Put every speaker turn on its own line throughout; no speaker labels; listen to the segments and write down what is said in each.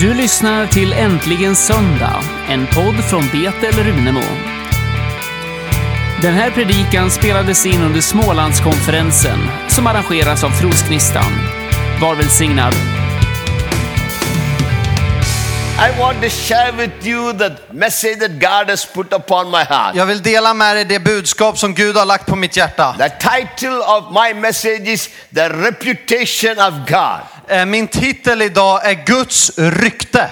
Du lyssnar till Äntligen Söndag, en podd från Betel Runemo. Den här predikan spelades in under Smålandskonferensen som arrangeras av Trosgnistan. Var välsignad.
I want to share with you the message that God has put upon my heart.
Jag vill dela med dig det budskap som Gud har lagt på mitt hjärta.
The title of my message is The Reputation of God.
Eh, Min titel idag är Guds rykte.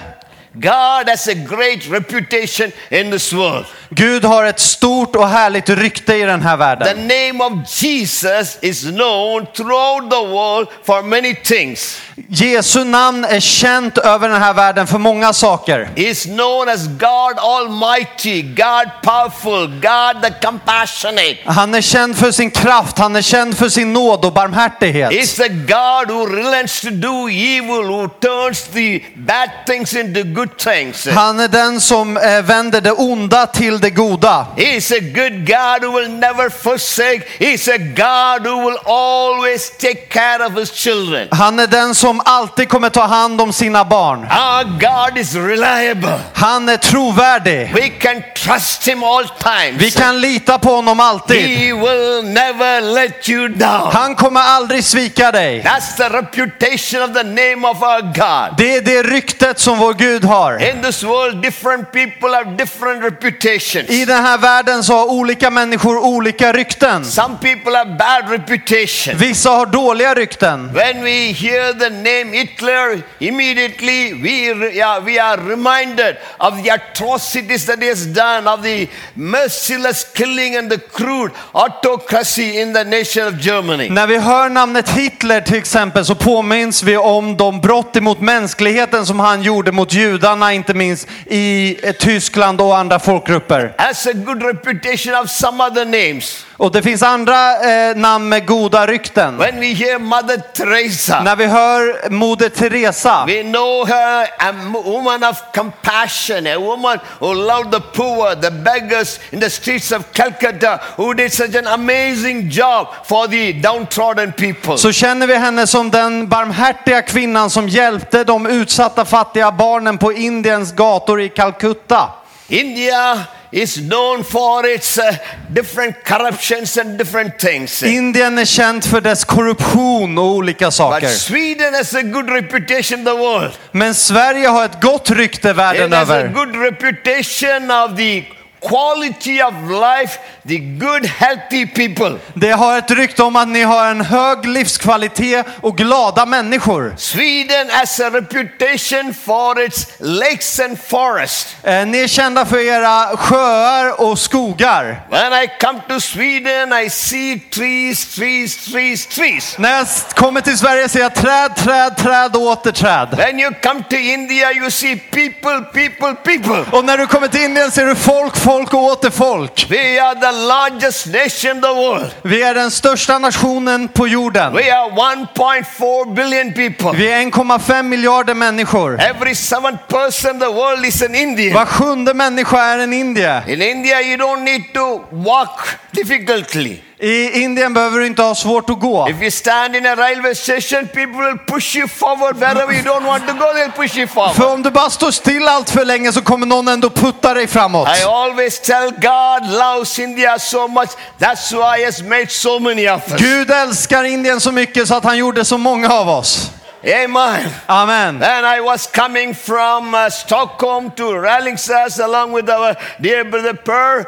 God has a great reputation in this world.
Gud har ett stort och härligt rykte i den här
The
världen.
name of Jesus is known throughout the world for many things.
Jesu namn är känt över den här världen för många saker.
He is known as God Almighty, God Powerful, God the Compassionate.
Han är känd för sin kraft, han är känd för sin nåd och barmhärtighet.
He's the God who relents to do evil, who turns the bad things into good things.
Han är den som eh, vänder det onda till det goda.
He's a good God who will never forsake. He's a God who will always take care of his children.
Han är den som alltid kommer ta hand om sina barn.
Our God is reliable.
Han är trovärdig.
We can trust him all times.
Vi kan lita på honom alltid.
He will never let you down.
Han kommer aldrig svika dig.
That's the reputation of the name of our God.
Det är det ryktet som vår Gud har.
In this world, different people have different reputations.
I den här världen så har olika människor olika rykten.
Some people have bad reputation.
Vissa har dåliga rykten.
When we hear the name Hitler, immediately we, yeah, we are reminded of the atrocities that he has done, of the merciless killing and the crude autocracy in the nation of Germany.
När vi hör namnet Hitler till exempel så påminns vi om de brott emot mänskligheten som han gjorde mot judarna, inte minst i eh, Tyskland och andra folkgrupper.
As a good reputation of some other names.
Och det finns andra eh, namn med goda rykten.
When we hear Mother Teresa,
När vi hör Moder Teresa
we know her a woman of compassion, a woman who loved the poor, the beggars in the streets of Calcutta, who did such an amazing job for the downtrodden people.
så känner vi henne som den barmhärtiga kvinnan som hjälpte de utsatta fattiga barnen på Indiens gator i Calcutta.
India is known for its uh, different corruptions and different things.
Indien är känt för dess korruption och olika
But
saker.
Sweden has a good reputation in the world.
Men Sverige har ett gott rykte
It
världen
has a
över.
good reputation of the quality of life, the good, healthy people.
Det har ett rykte om att ni har en hög livskvalitet och glada människor.
Sweden has a reputation for its lakes and forests.
Eh, Ni är kända för era sjöar och skogar.
When I come to Sweden, I see trees, trees, trees, trees.
När jag kommer till Sverige ser jag träd, träd, träd och åter träd.
When you come to India, you see people, people, people.
Och när du kommer till Indien ser du folk, folk och åter folk.
We are the largest nation in the world.
Vi är den största nationen på jorden.
We are 1.4 billion people.
Vi är 1,5 miljarder människor.
Every seventh person in the world is an Indian.
Var sjunde människa är en indier.
In India, you don't need to walk difficultly.
I Indien behöver du inte ha svårt att gå.
If you stand in a railway station, people will push you forward wherever you don't want to go. They'll push you forward.
För om du bara står still allt för länge så kommer någon ändå putta dig framåt.
I always tell God loves India so much. That's why He has made so many of us.
Gud älskar Indien så mycket så att han gjorde så många av oss.
Amen.
Amen.
When I was coming from uh, Stockholm to Rallingshus along with our dear brother Per,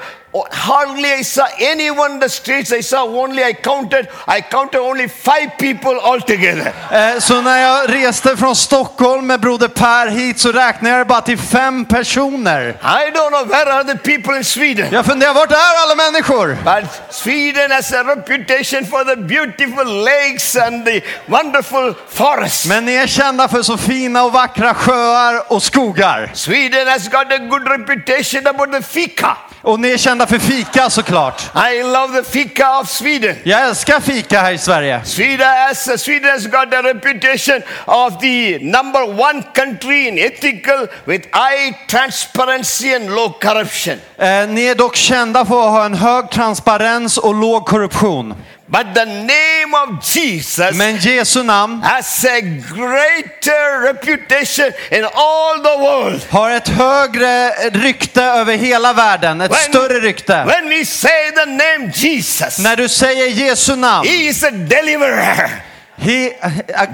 hardly I saw anyone in the streets. I saw only, I counted, I counted only five people altogether.
Eh, Så när jag reste från Stockholm med broder Per hit så räknade jag bara till fem personer.
I don't know where are the people in Sweden.
Jag funderar, vart är alla människor?
But Sweden has a reputation for the beautiful lakes and the wonderful forests.
Men ni är kända för så fina och vackra sjöar och skogar.
Sweden has got a good reputation about the fika.
Och ni är kända för fika såklart.
I love the fika of Sweden.
Jag älskar fika här i Sverige.
Sweden has, Sweden has got a reputation of the number one country in ethical with high transparency and low corruption.
Eh, ni är dock kända för att ha en hög transparens och låg korruption.
But the name of Jesus
Men Jesu namn
has a greater reputation in all the world.
har ett högre rykte över hela världen, ett större rykte.
when we say the name Jesus,
När du säger Jesu namn,
He is a deliverer.
He, igen.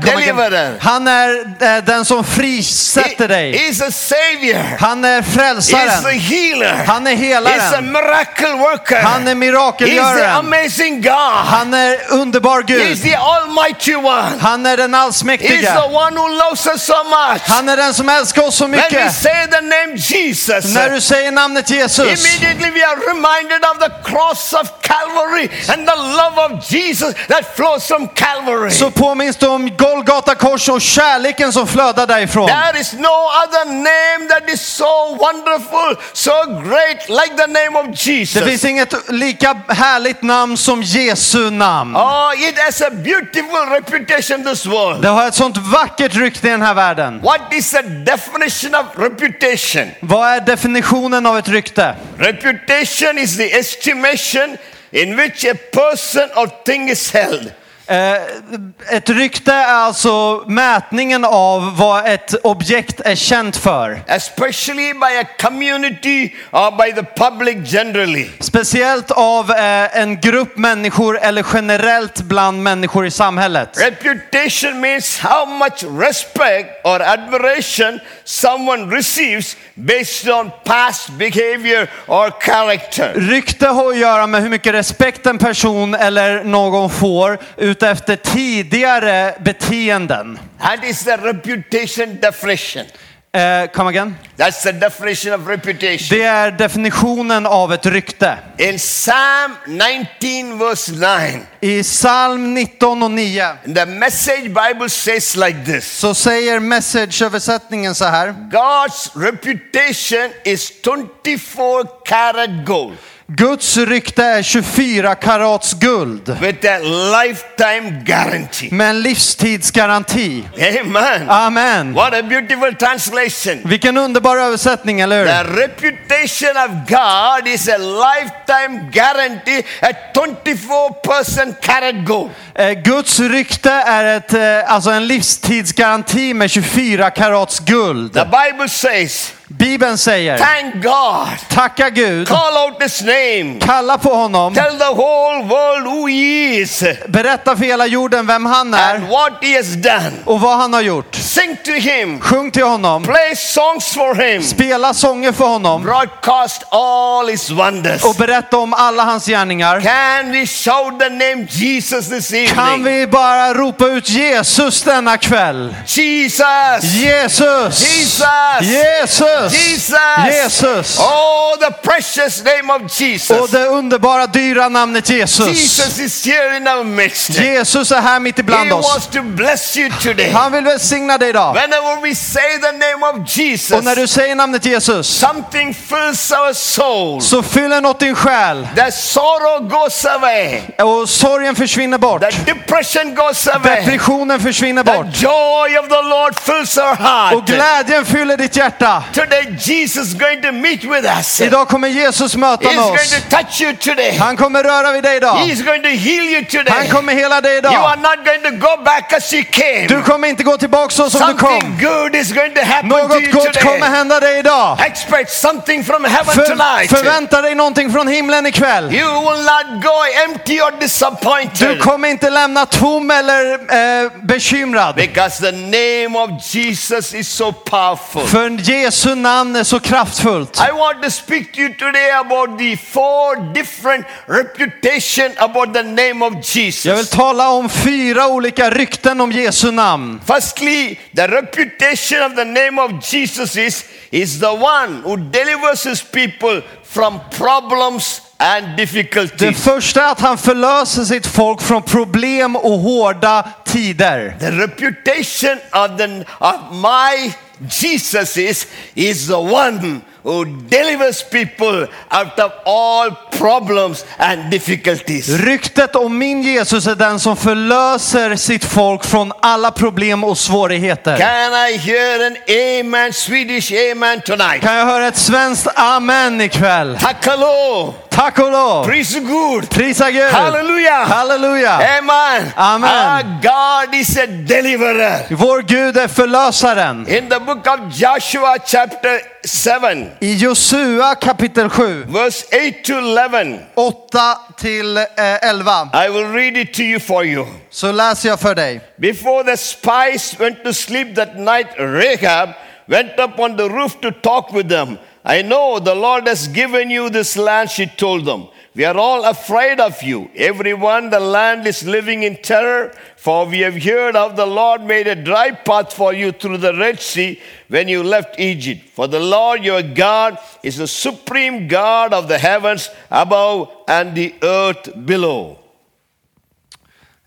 Deliverer.
han är äh, den som
He,
frisätter dig.
he is a savior.
Han är
He is a
frälsaren.
healer.
Han är
He is a
helaren.
miracle worker.
Han är
He is the
mirakelgöraren.
amazing God.
Han är underbar
He is
Gud.
the almighty one.
Han är den
He is
allsmäktige.
the one who loves us so much.
Han är den som älskar oss så
When we
mycket.
say the name Jesus,
När du säger namnet Jesus
immediately we are reminded of the cross of Calvary and the love of Jesus that flows from Calvary.
så påminns du om Golgata kors och kärleken som flödar därifrån.
There is no other name that is so wonderful, so great like the name of
Det finns
Jesus.
inget lika härligt namn som Jesu namn.
Oh, it has a beautiful reputation this world.
Det har ett sånt vackert rykte i den här världen.
What is the definition of reputation?
Vad är definitionen av ett rykte?
Reputation is the estimation in which a person or thing is held.
Eh, ett rykte är alltså mätningen av vad ett objekt är känt för.
especially by a community or by the public generally.
Speciellt av eh, en grupp människor eller generellt bland människor i samhället.
Reputation means how much respect or admiration someone receives based on past behavior or character.
Rykte har att göra med hur mycket respekt en person eller någon får utefter tidigare beteenden.
That is the reputation definition.
Eh, come again?
That's the definition of reputation.
Det är definitionen av ett rykte.
In Psalm 19, verse 9,
I psalm 19 och 9
the message Bible says like this
så säger messageöversättningen så här.
God's reputation is 24 karat gold.
Guds rykte är 24 karats guld
with a lifetime guarantee.
med en livstidsgaranti.
Amen.
Amen.
What a beautiful translation.
Vilken underbar översättning, eller hur?
The reputation of God is a lifetime guarantee at 24% carat gold.
Eh, Guds rykte är ett, eh, alltså en livstidsgaranti med 24 karats guld.
The Bible says,
Bibeln säger,
thank God,
tacka Gud,
call out his name,
kalla på honom,
tell the whole world who he is
berätta för hela jorden vem han
and
är
what he has done.
och vad han har gjort.
Sing to him,
Sjung till honom,
play songs for him,
spela sånger för honom
broadcast all his wonders.
och berätta om alla hans gärningar.
Can we shout the name Jesus this
Kan
evening?
vi bara ropa ut Jesus denna kväll?
Jesus!
Jesus!
Jesus!
Jesus!
Jesus!
Jesus!
Oh, the precious name of
Och
Jesus.
det underbara dyra namnet Jesus.
Jesus is here in our midst.
Jesus är här mitt
He
ibland oss.
wants to bless you today.
Han vill välsigna dig idag.
Whenever we say the name of Jesus,
Och när du säger namnet Jesus
something fills our soul.
så fyller något din själ
The sorrow goes away.
och sorgen försvinner bort.
The depression goes away.
Depressionen försvinner
The
bort
joy of the Lord fills our
och
heart.
glädjen fyller ditt hjärta.
Today, Jesus is going to meet with us.
Idag kommer Jesus möta
He's
med
going
oss.
to touch you today.
Han kommer röra vid dig idag.
He's going to heal you
Han
today.
kommer hela dig
You are
idag.
not going to go back as you came.
Du kommer inte gå tillbaka så som du
Something
kom.
good is going to happen to
Något
you
gott kommer
today.
hända dig idag.
Expect something from heaven
För,
tonight.
förvänta dig någonting från himlen ikväll.
You will not go empty or
Du
disappointed.
kommer inte lämna tom eller eh, bekymrad.
Because the name of Jesus is so powerful.
För Jesu namn är så kraftfullt.
I want to speak to you today about the four different reputation about the name of
Jag vill
Jesus.
tala om fyra olika rykten om Jesu namn.
Firstly, the reputation of the name of Jesus is, is the one who delivers his people from problems and
Det
difficulties.
första är att han förlöser sitt folk från problem och hårda tider.
The reputation of, the, of my Jesus is, is the one who delivers people out of all problems and difficulties.
Ryktet om min Jesus är den som förlöser sitt folk från alla problem och svårigheter.
Can I hear an amen, Swedish amen tonight?
Kan jag höra ett svenskt amen ikväll?
Tack och lov!
Tack och lov!
Praise God!
Prisa Gud!
Halleluja!
Halleluja!
Amen!
Amen.
Our God is a deliverer.
Vår Gud är förlösaren.
In the book of Joshua, chapter 7,
I Josua kapitel 7,
verse 8 to 11,
8 till eh, 11,
I will read it to you for you.
så läser jag för dig.
Before the spies went to sleep that night, Rahab went up on the roof to talk with them. I know the Lord has given you this land, she told them. We are all afraid of you. Everyone, the land is living in terror, for we have heard how the Lord made a dry path for you through the Red Sea when you left Egypt. For the Lord your God is the supreme God of the heavens above and the earth below.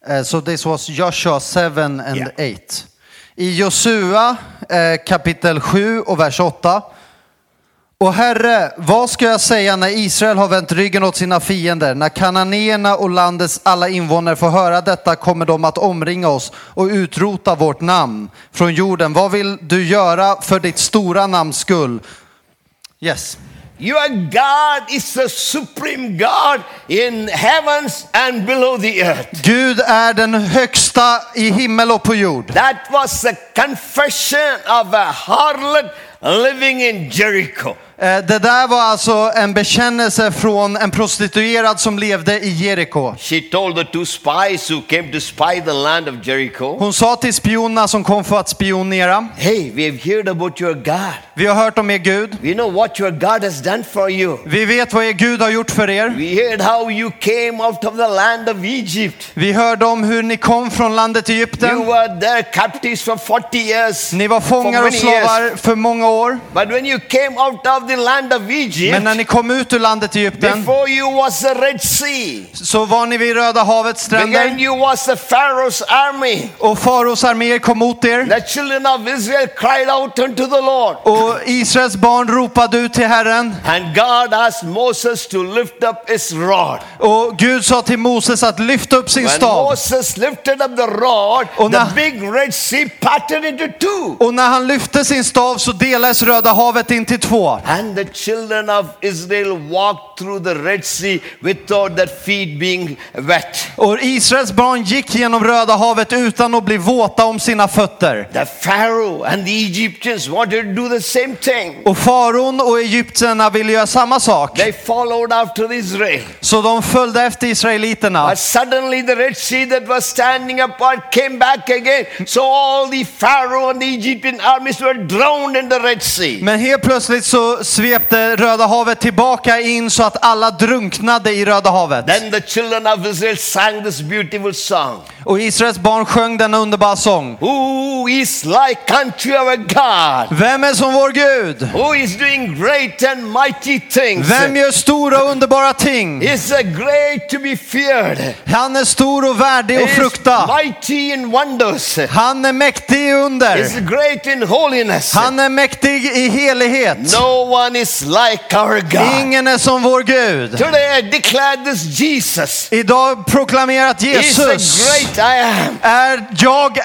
Uh, so this was Joshua 7 and
Yeah.
8. I Josua eh, kapitel 7 och vers 8. Och Herre, vad ska jag säga när Israel har vänt ryggen åt sina fiender? När kananéerna och landets alla invånare får höra detta kommer de att omringa oss och utrota vårt namn från jorden. Vad vill du göra för ditt stora namns skull? Yes.
Your God is the supreme God in heavens and below the earth.
Gud är den högsta i himmel och på jord.
That was the confession of a harlot living in Jericho.
Eh, Det där var alltså en bekännelse från en prostituerad som levde i Jeriko.
She told the two spies who came to spy the land of Jericho,
Hon sa till spionerna som kom för att spionera.
Hey, we have heard about your God.
Vi har hört om er Gud.
We know what your God has done for you.
Vi vet vad er Gud har gjort för er.
We heard how you came out of the land of Egypt.
Vi hörde om hur ni kom från landet
You
Egypten.
were there captives for 40 years.
Ni var fångar och
many years.
slavar för många år.
But when you came out of the land of
Men
Egypt,
när ni kom ut ur landet Egypten
before you was the Red Sea.
så var ni vid Röda havets
Behind
stränder.
you was the Pharaoh's army.
Och faraos arméer kom mot er.
The children of Israel cried out unto the Lord.
Och Israels barn ropade ut till Herren.
And God asked Moses to lift up his rod.
Och Gud sa till Moses att lyfta upp sin
When
stav.
Moses lifted up the rod,
Och
the
när-
big Red Sea parted into two.
Och när han lyfte sin stav så delades Röda havet in till två.
And the children of Israel walked through the Red Sea without their feet being wet.
Och Israels barn gick genom Röda havet utan att bli våta om sina fötter.
The Pharaoh and the Egyptians wanted to do the same thing.
Och faraon och egyptierna ville göra samma sak.
They followed after Israel.
Så de följde efter israeliterna.
But suddenly the Red Sea that was standing apart came back again. So all the Pharaoh and the Egyptian armies were drowned in the Red Sea.
Men helt plötsligt så svepte Röda havet tillbaka in så att alla drunknade i Röda havet.
Then the children of Israel sang this beautiful song.
Och Israels barn sjöng denna underbara sång.
Who is like unto our God?
Vem är som vår Gud?
Who is doing great and mighty things?
Vem gör stora och underbara ting?
Is a great to be feared.
Han är stor och värdig att
Is
frukta.
mighty in wonders.
Han är mäktig i
Is
under.
great in holiness.
Han är mäktig i helighet.
No one is like our God.
Ingen är som vår Gud.
Today I declare this Jesus
Idag proklamerat
is the
Jesus är jag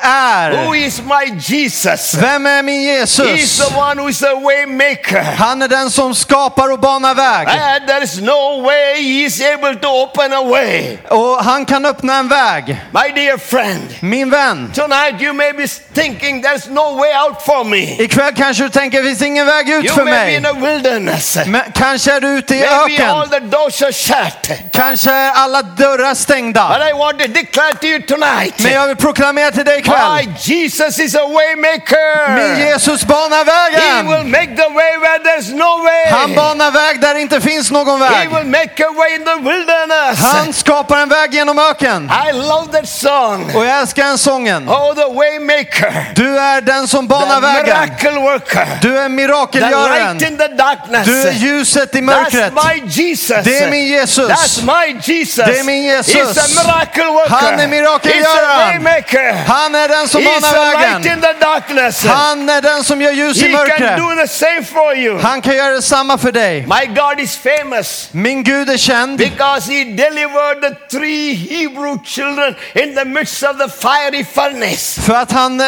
Who
är.
is my Jesus?
Vem är min Jesus?
the one who is the way maker.
Han är den som skapar och banar väg.
And there is no way he is able to open a way.
Och han kan öppna en väg.
My dear friend,
Min vän,
tonight you may be thinking there's no way out for me.
ikväll kanske du tänker det finns ingen väg ut
You
för
be in
mig.
a wilderness.
Men kanske är du ute i
Maybe all
öken.
the doors are shut.
Kanske är alla dörrar
But
stängda.
I want to declare to you tonight.
Men jag vill proklamera till dig
My
ikväll.
Jesus is a way maker.
Min Jesus banar
He will
vägen.
make the way where there's no way.
Han banar väg där det inte finns någon
He
väg.
will make a way in the wilderness.
Han skapar en väg genom öken.
I love that song.
Och jag älskar den sången.
Oh, the way maker.
Du är den som
The
banar vägen.
miracle worker.
Du är
The
mirakelgöraren.
light in the darkness.
Du är ljuset i
That's
mörkret.
my Jesus.
Det är min Jesus.
That's my Jesus.
Det är min Jesus.
He's a miracle worker.
Han är mirakelgöraren. Han är den som banar vägen.
in the darkness.
Han är den som gör ljus i
He can
mörkret.
do the same for you.
Han kan göra detsamma för dig.
My God is famous
Min Gud är känd
because he delivered the three Hebrew children in the midst of the fiery furnace.
för att han eh,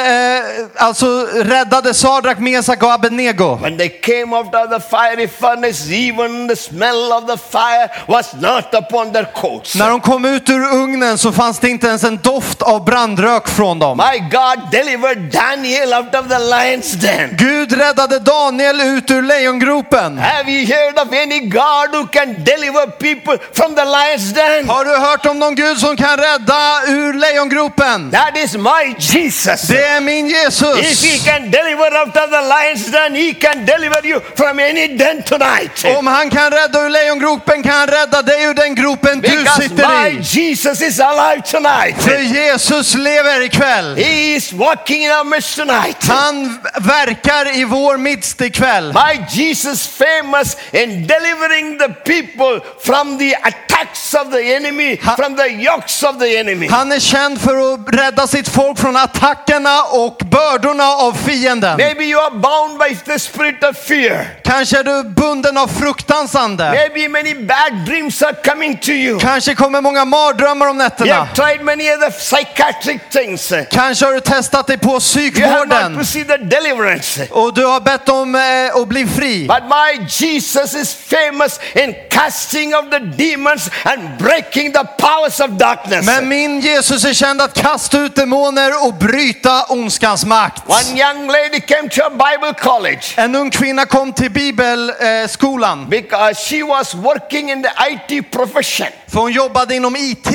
alltså räddade Sadrak, Mesak och Abednego.
When they came out of the fiery furnace, even the smell of the fire was not upon their coats.
När de kom ut ur ugnen så fanns det inte ens en doft av brandrök från dem.
My God delivered Daniel out of the lion's den.
Gud räddade Daniel ut ur lejongropen.
Have you heard of any God who can deliver people from the lion's den?
Har du hört om någon Gud som kan rädda ur lejongropen?
That is my Jesus.
Det är min
If
Jesus.
he can deliver out of the lion's den, he can deliver you from any den tonight.
Om han kan rädda ur lejongropen kan rädda dig ur den gropen du
Because
sitter
my
i.
Jesus is alive tonight.
För Jesus lever ikväll.
He is walking in our midst tonight.
Han verkar i vår midst ikväll.
My Jesus famous in delivering the people from the attacks of the enemy,
Ha-
from the yokes of the enemy.
Han är känd för att rädda sitt folk från attackerna och bördorna av fienden.
Maybe you are bound by the spirit of fear.
Kanske är du bunden av fruktans ande.
Maybe many bad dreams are coming to you.
Kanske kommer många mardrömmar om
You
nätterna.
have tried many other psychiatric things.
Kanske har du testat dig på
You have not
psykvården
received the deliverance.
och du har bett om eh, att bli fri.
But my Jesus is famous in casting of the demons and breaking the powers of darkness.
Men min Jesus är känd att kasta ut demoner och bryta ondskans makt.
One young lady came to a Bible college
En ung kvinna kom till bibelskolan
because she was was working in the IT profession.
för hon jobbade inom IT.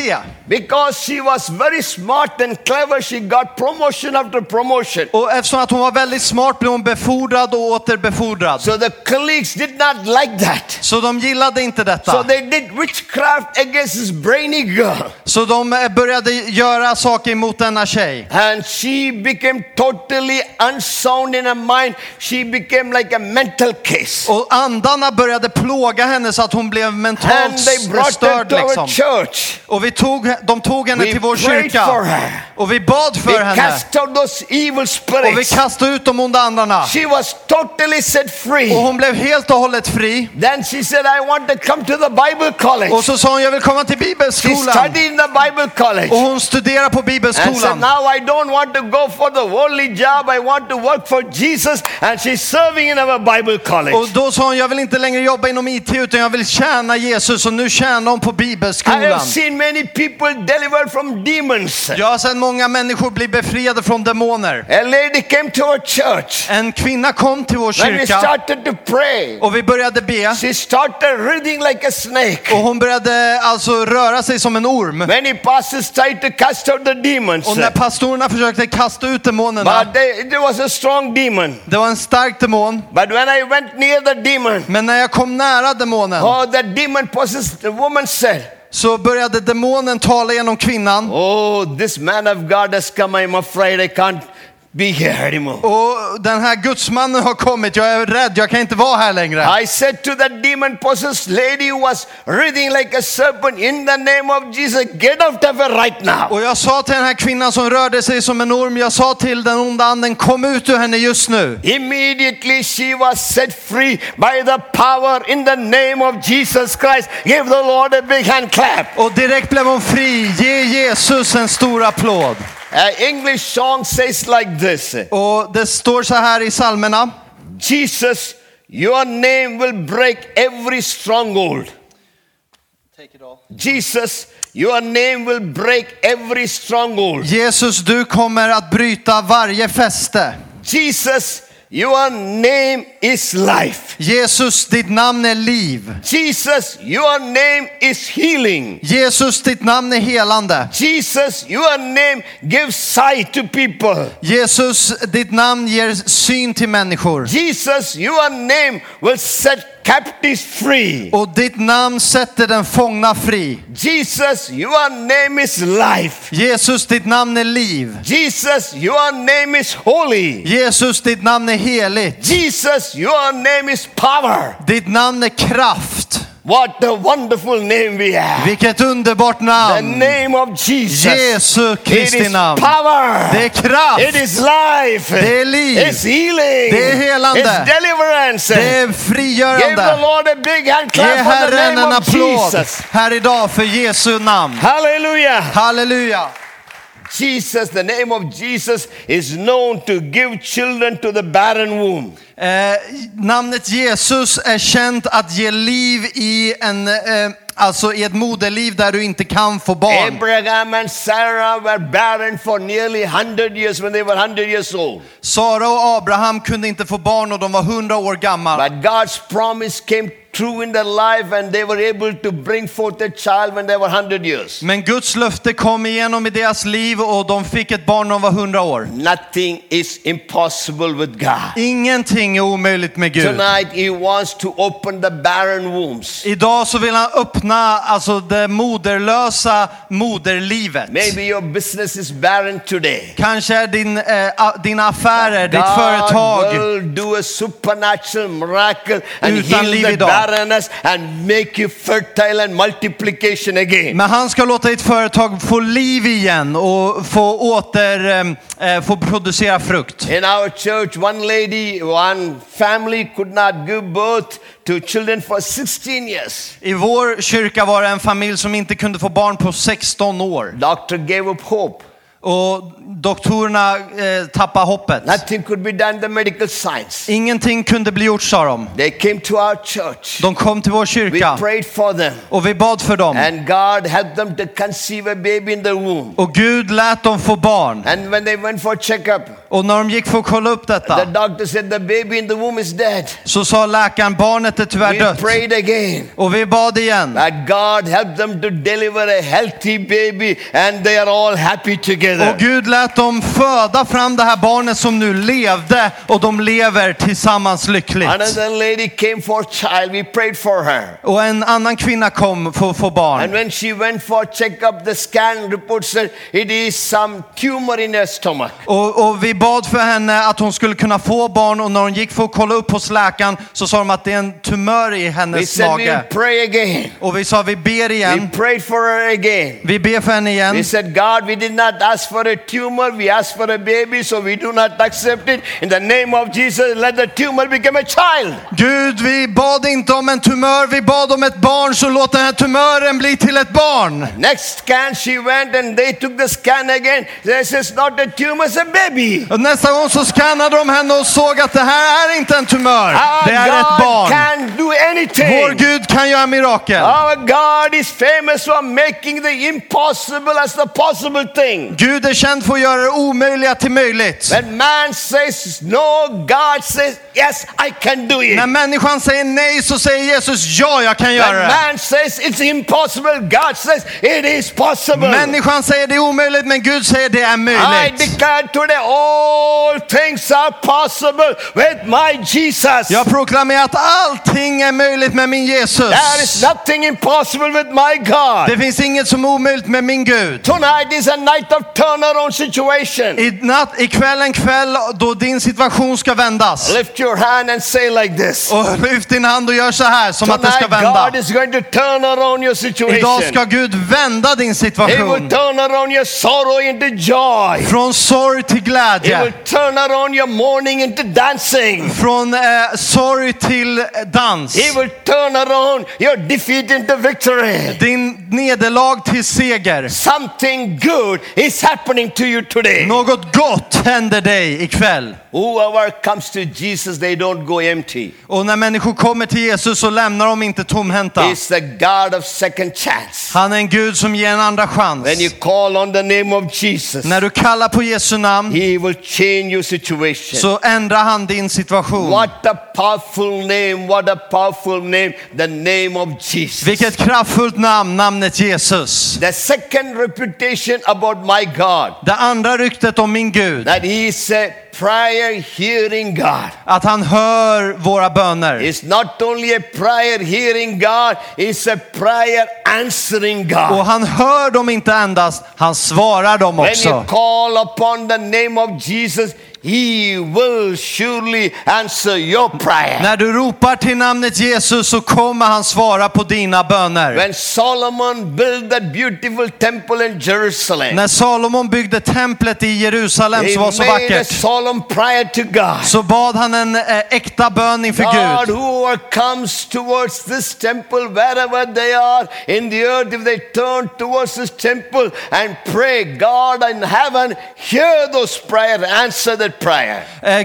Because she was very smart and clever, she got promotion after promotion.
Och eftersom att hon var väldigt smart blev hon befordrad och åter befordrad.
So the colleagues did not like that.
Så de gillade inte
So
detta.
they did witchcraft against this brainy girl.
Så de eh, började göra saker mot denna tjej.
And she became totally unsound in her mind. She became like a mental case.
Och andarna började plåga henne så att hon blev
And
mentalt
they brought her
störd liksom.
church.
Och vi tog, de tog henne
We
till vår kyrka. Och vi bad
We
för henne.
cast out those evil
Och vi
spirits.
kastade ut de onda andarna.
She was totally set free.
Och hon blev helt och hållet fri.
Then she said, I want to come to the Bible college.
Och så sa hon, jag vill komma till
She
bibelskolan.
studied in the Bible college.
Och hon studerar på
And said,
bibelskolan.
now I don't want to go for the worldly job. I want to work for Jesus. And she's serving in our Bible college.
Och då sa hon, jag vill inte längre jobba inom IT utan jag vill tjäna Jesus. Och nu tjänar hon på
I
bibelskolan.
have seen many people delivered from demons.
Jag har sett många människor bli befriade från demoner.
A lady came to our church.
En kvinna kom till vår
When we
kyrka
started to pray,
och vi började be.
she started writhing like a snake.
Och hon började alltså röra sig som en orm.
Many pastors tried to cast out the demons.
Och när pastorerna försökte kasta ut demonerna,
But they, it was a strong demon.
det var en stark demon.
But when I went near the demon,
Men när jag kom nära demonen
oh, the demon possessed the woman said,
så började demonen tala genom kvinnan.
Oh, this man of God has come. I'm afraid I can't
och den här gudsmannen har kommit, jag är rädd, jag kan inte vara här längre.
I said to that demon possessed lady who was writhing like a serpent, in the name of Jesus, get out of her right now.
Och jag sa till den här kvinnan som rörde sig som en orm, jag sa till den onda anden, kom ut ur henne just nu.
Immediately she was set free by the power in the name of Jesus Christ. Give the Lord a big hand clap.
Och direkt blev hon fri. Ge Jesus en stor applåd.
An English song says like this
Och det står så här i psalmerna.
Jesus, your name will break every stronghold. Jesus, your name will break every stronghold.
Jesus, du kommer att bryta varje fäste.
Jesus, your name is life.
Jesus, ditt namn är liv.
Jesus, your name is healing.
Jesus, ditt namn är helande.
Jesus, your name gives sight to people.
Jesus, ditt namn ger syn till människor.
Jesus, your name will set captives free.
Och ditt namn sätter den fångna fri.
Jesus, your name is life.
Jesus, ditt namn är liv.
Jesus, your name is holy.
Jesus, ditt namn är heligt.
Jesus, your name is power.
Ditt namn är kraft.
What a wonderful name we have.
Vilket underbart
The
namn!
name of Jesus.
Jesu
It
Kristi
is
namn.
power.
Det är kraft.
It is life.
Det är liv.
It's healing.
Det är helande.
It's deliverance.
Det är
Give the
frigörande.
Lord a big hand
Ge
clap for the
Herren
name
en applåd
Jesus.
här idag för Jesu namn.
Hallelujah.
Halleluja!
Jesus, the name of Jesus is known to give children to the barren womb.
Eh, namnet Jesus är känt att ge liv i, en, eh, alltså i ett moderliv där du inte kan få barn.
Abraham and Sarah were barren for nearly 100 years when they were 100 years old.
Sara och Abraham kunde inte få barn och de var 100 år gamla.
But God's promise came true in their life and they were able to bring forth a child when they were 100 years.
Men Guds löfte kom igenom i deras liv och de fick ett barn när de var 100 år.
Nothing is impossible with God.
Ingenting är omöjligt med Gud.
Tonight he wants to open the barren wombs.
Idag så vill han öppna alltså det moderlösa moderlivet.
Maybe your business is barren today.
Kanske är din, eh, dina affärer, ditt
God
företag
will do a supernatural miracle and
Utan
heal
liv
the
idag.
Barrenness and make you fertile and multiplication again.
Men han ska låta ditt företag få liv igen och få åter, eh, eh, få producera frukt.
In our church, one lady, one family could not give birth to children for 16 years.
I vår kyrka var det en familj som inte kunde få barn på 16 år.
Doctor gave up hope.
Och doktorerna eh, tappade hoppet.
Nothing could be done, the medical science.
Ingenting kunde bli gjort sa de.
They came to our church.
De kom till vår
We
kyrka
prayed for them.
och vi bad för dem.
And God helped them to conceive a baby in the womb.
Och Gud lät dem få barn.
And when they went for checkup,
Och när de gick för att kolla upp
the
detta
doctor said the baby in the womb is dead.
så sa läkaren barnet är tyvärr
We
dött.
prayed again.
Och vi bad igen.
That God helped them to deliver a healthy baby and they are all happy together.
Och Gud lät dem föda fram det här barnet som nu levde och de lever tillsammans lyckligt.
Another lady came for child. We prayed for her.
Och en annan kvinna kom för att få
And
barn.
when she went for checkup, the scan report said it is some tumor in her stomach.
Och, och vi bad för henne att hon skulle kunna få barn och när hon gick för att kolla upp hos läkaren så sa de att det är en tumör i
We
hennes
said we will
mage.
pray again.
Och vi sa vi ber
We
igen.
prayed for her again.
Vi ber för henne
We
igen.
said, God, we did not ask for a tumor, we asked for a baby, so we do not accept it. In the name of Jesus, let the tumor become a child.
Gud, vi bad inte om en tumör, vi bad om ett barn så låt den här tumören bli till ett barn.
Next scan, she went and they took the scan again. This is not a tumor, it's a baby.
Och nästa gång så skannade de henne och såg att det här är inte en tumör,
Our
det är ett
God
barn.
can do anything.
Vår Gud kan göra mirakel.
Our God is famous for making the impossible as the possible thing.
Gud är känd för att göra det omöjliga till möjligt.
When man says no, God says yes, I can do it.
När människan säger nej så säger Jesus ja, jag kan
When
göra det.
man says it's impossible, God says it is possible.
Människan säger det är omöjligt men Gud säger det är
I
möjligt.
declare today all things are possible with my Jesus.
Jag proklamerar att allting är möjligt med min Jesus.
There is nothing impossible with my God.
Det finns inget som är omöjligt med min Gud.
Tonight is a night of turnaround situation.
I natt, ikväll en kväll då din situation ska vändas.
Lift your hand and say like this.
Och lyft din hand och gör så här som att det ska
Tonight
vända.
God is going to turn around your situation.
Idag ska Gud vända din
He will
situation.
turn around your sorrow into joy.
Från sorg till
He will
glädje.
turn around your mourning into dancing.
Från eh, sorg till eh, dans.
He will turn around your defeat into victory.
Din nederlag till seger.
Something good is happening to you today.
Något gott händer dig ikväll.
Whoever comes to Jesus, they don't go empty.
Och när människor kommer till Jesus så lämnar de inte tomhänta.
He's the God of second chance.
Han är en Gud som ger en andra chans.
When you call on the name of Jesus,
När du kallar på Jesu namn
He will change your situation.
så ändrar han din situation.
What a powerful name, what a powerful name, the name of Jesus.
Vilket kraftfullt namn, namnet Jesus.
The second reputation about my God,
Det andra ryktet om min Gud,
that He is a prayer hearing God.
att han hör våra böner.
Is not only a prayer hearing God, He's a prayer answering
Och
God.
han hör dem inte endast, han svarar dem
When you
också.
call upon the name of Jesus, He will surely answer your prayer.
När du ropar till namnet Jesus så kommer han svara på dina böner.
When Solomon built that beautiful temple in Jerusalem,
När Salomon byggde templet i Jerusalem som var så
made a
vackert
solemn prayer to God.
så bad han en eh, äkta bön inför
God,
Gud.
whoever comes towards this temple, wherever they are in the earth, if they turn towards this temple and pray, God in heaven, hear those prayers, answer that prayer.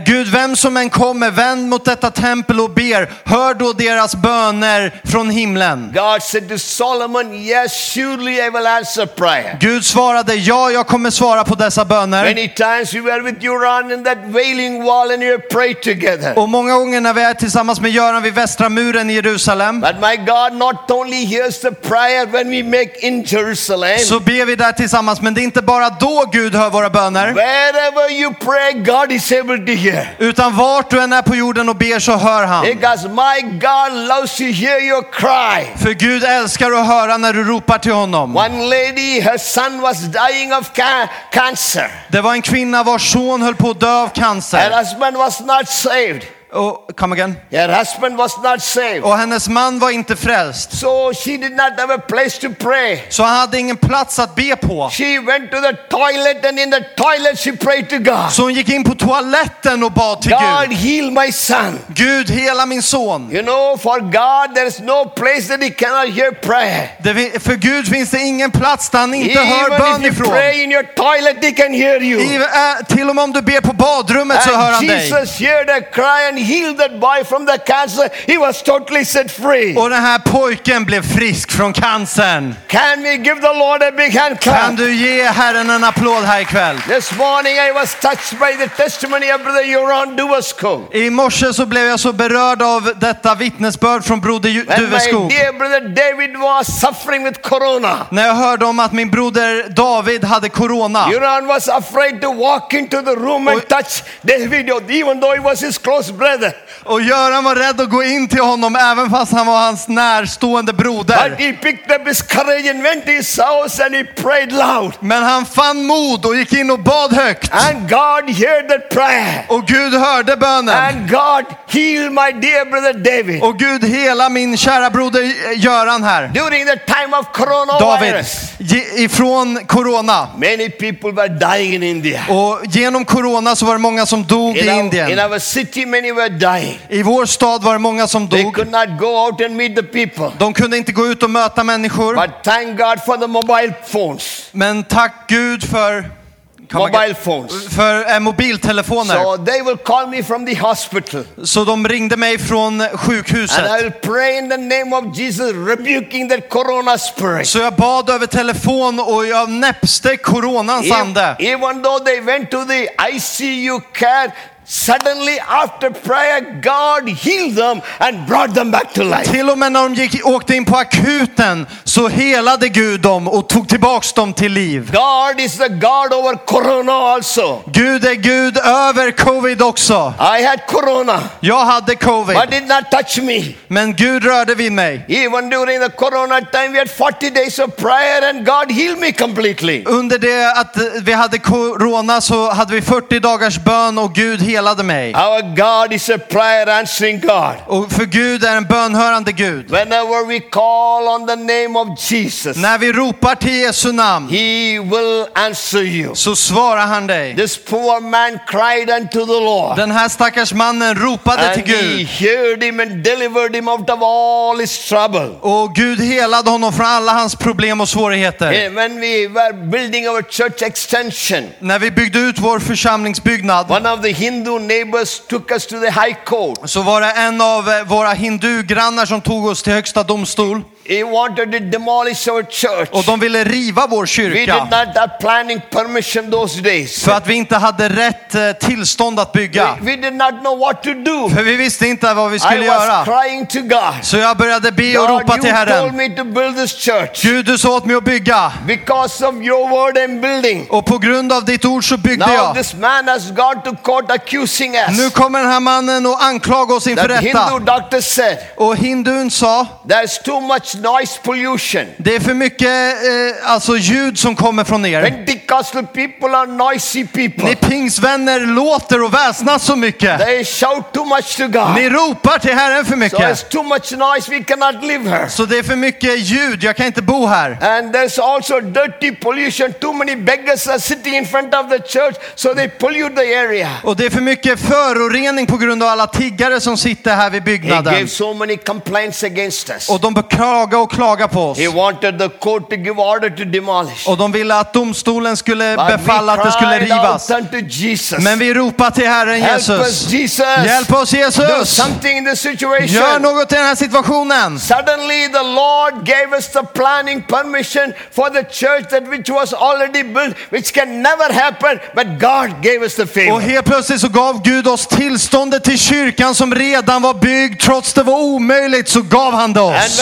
Gud, vem som än kommer, vänd mot detta tempel och ber, hör då deras böner från himlen.
God said to Solomon, Yes, surely I will answer prayer.
Gud svarade, ja, jag kommer svara på dessa böner.
Many times we were with Uran in that wailing wall and we prayed together.
Och många gånger när vi är tillsammans med Göran vid Västra muren i Jerusalem
But my God not only hears the prayer when we make in Jerusalem,
så ber vi där tillsammans, men det är inte bara då Gud hör våra böner.
wherever you pray, God is able to hear.
Utan vart du än är på jorden och ber så hör han.
Because my God loves to hear your cry.
För Gud älskar att höra när du ropar till honom.
One lady, her son was dying of ca- cancer.
Det var en kvinna vars son höll på att dö av
Her
cancer.
husband was not saved.
Och, come again.
Her husband was not saved.
och hennes man var inte frälst.
So she did not have a place to pray.
Så han hade ingen plats att be på.
She went to the toilet and in the toilet she prayed to God.
Så hon gick in på toaletten och bad till
God
Gud.
heal my son.
Gud, hela min son.
You know, for God there is no place that he cannot hear prayer.
Det, för Gud finns det ingen plats där han inte hör
Even
bön
if you
ifrån.
pray in your toilet, he can hear you.
I, äh, till och med om du ber på badrummet så hör
And
han dig.
Jesus heard a cry and healed that boy from the cancer. He was totally set free.
Och den här pojken blev frisk från cancern.
Can we give the Lord a big hand
Kan
clap?
du ge Herren en applåd här ikväll?
This morning I was touched by the testimony of Brother Joran Duvasko.
I morse så blev jag så berörd av detta vittnesbörd från broder
When my
Duveskog.
dear brother David was suffering with corona.
När jag hörde om att min broder David hade corona.
Joran was afraid to walk into the room and touch David, even though he was his close brother.
Och Göran var rädd att gå in till honom även fast han var hans närstående
But
broder.
he picked up his courage and went to his house and he prayed loud.
Men han fann mod och gick in och bad högt.
And God heard that prayer.
Och Gud hörde bönen.
And God healed my dear brother David.
Och Gud hela min kära broder Göran här.
During the time of
David,
coronavirus,
ge- ifrån corona.
many people were dying in India.
Och genom corona så var det många som dog
In
i
our, in
Indien.
our city, many were dying.
I vår stad var det många som
They
dog.
could not go out and meet the people.
De kunde inte gå ut och möta människor.
But thank God for the mobile phones.
Men tack Gud för,
Mobile phones.
för eh, mobiltelefoner.
So they will call me from the hospital.
Så de ringde mig från
And I
sjukhuset.
will pray in the name of Jesus, rebuking that corona spirit.
Så jag bad över telefon och jag näpste coronans ande.
Even though they went to the ICU care, suddenly after prayer, God healed them and brought them back to life.
Till och med när de gick, åkte in på akuten så helade Gud dem och tog tillbaks dem till liv.
God is the God over corona also.
Gud är Gud över covid också.
I had corona,
Jag hade covid,
but did not touch me.
men Gud rörde vid mig.
Even during the corona time, we had 40 days of prayer and God healed me completely.
Under det att vi hade corona så hade vi 40 dagars bön och Gud helade mig.
Our God is a prayer answering God.
Och för Gud är en bönhörande Gud.
Whenever we call on the name of Jesus,
När vi ropar till Jesu namn
He will answer you.
så svarar han dig.
This poor man cried unto the Lord.
Den här stackars mannen ropade till
And he
Gud
heard him and delivered him out of all his trouble.
och Gud helade honom från alla hans problem och svårigheter.
And When we were building our church extension,
När vi byggde ut vår församlingsbyggnad
one of the Hindu Hindu neighbors took us to the high court.
så var det en av eh, våra hindugrannar som tog oss till högsta domstol
He wanted to demolish our church.
och de ville riva vår
We did
kyrka
not have planning permission those days.
för att vi inte hade rätt eh, tillstånd att bygga.
We, we did not know what to do.
För vi visste inte vad vi
I
skulle
was
göra.
crying to God.
Så jag började be och
God,
ropa till
you told
Herren.
me to build this church.
Gud, du sa åt mig att bygga
Because of your word I'm building.
och på grund av ditt ord så byggde
Now
jag.
this man has gone to court accusing us.
Nu kommer den här mannen och anklaga oss inför
That Hindu
rätta.
doctor said,
Och hindun sa,
there's too much much noise pollution.
Det är för mycket eh, alltså ljud som kommer från er.
Pentecostal people are noisy people.
Ni pingsvänner låter och väsnas så mycket.
They shout too much to God.
Ni ropar till Herren för
So
mycket.
it's too much noise, we cannot live here.
Så det är för mycket ljud, jag kan inte bo här.
And there's also dirty pollution. Too many beggars are sitting in front of the church, so they pollute the area.
Och det är för mycket förorening på grund av alla tiggare som sitter här vid
He
byggnaden.
gave so many complaints against us.
Och de klagar och klagar på oss.
He wanted the court to give order to demolish.
Och de ville att domstolen skulle
But
befalla att det skulle rivas.
unto Jesus.
Men vi ropar till Herren
Help us,
Jesus.
Jesus.
Hjälp oss
Do
Jesus!
something in
Gör
situation.
något i den här situationen.
Suddenly, the Lord gave us the planning permission for the church that which was already built, which can never happen, but God gave us the
Och
favor.
helt plötsligt så gav Gud oss tillståndet till kyrkan som redan var byggd. Trots det var omöjligt så gav han det oss.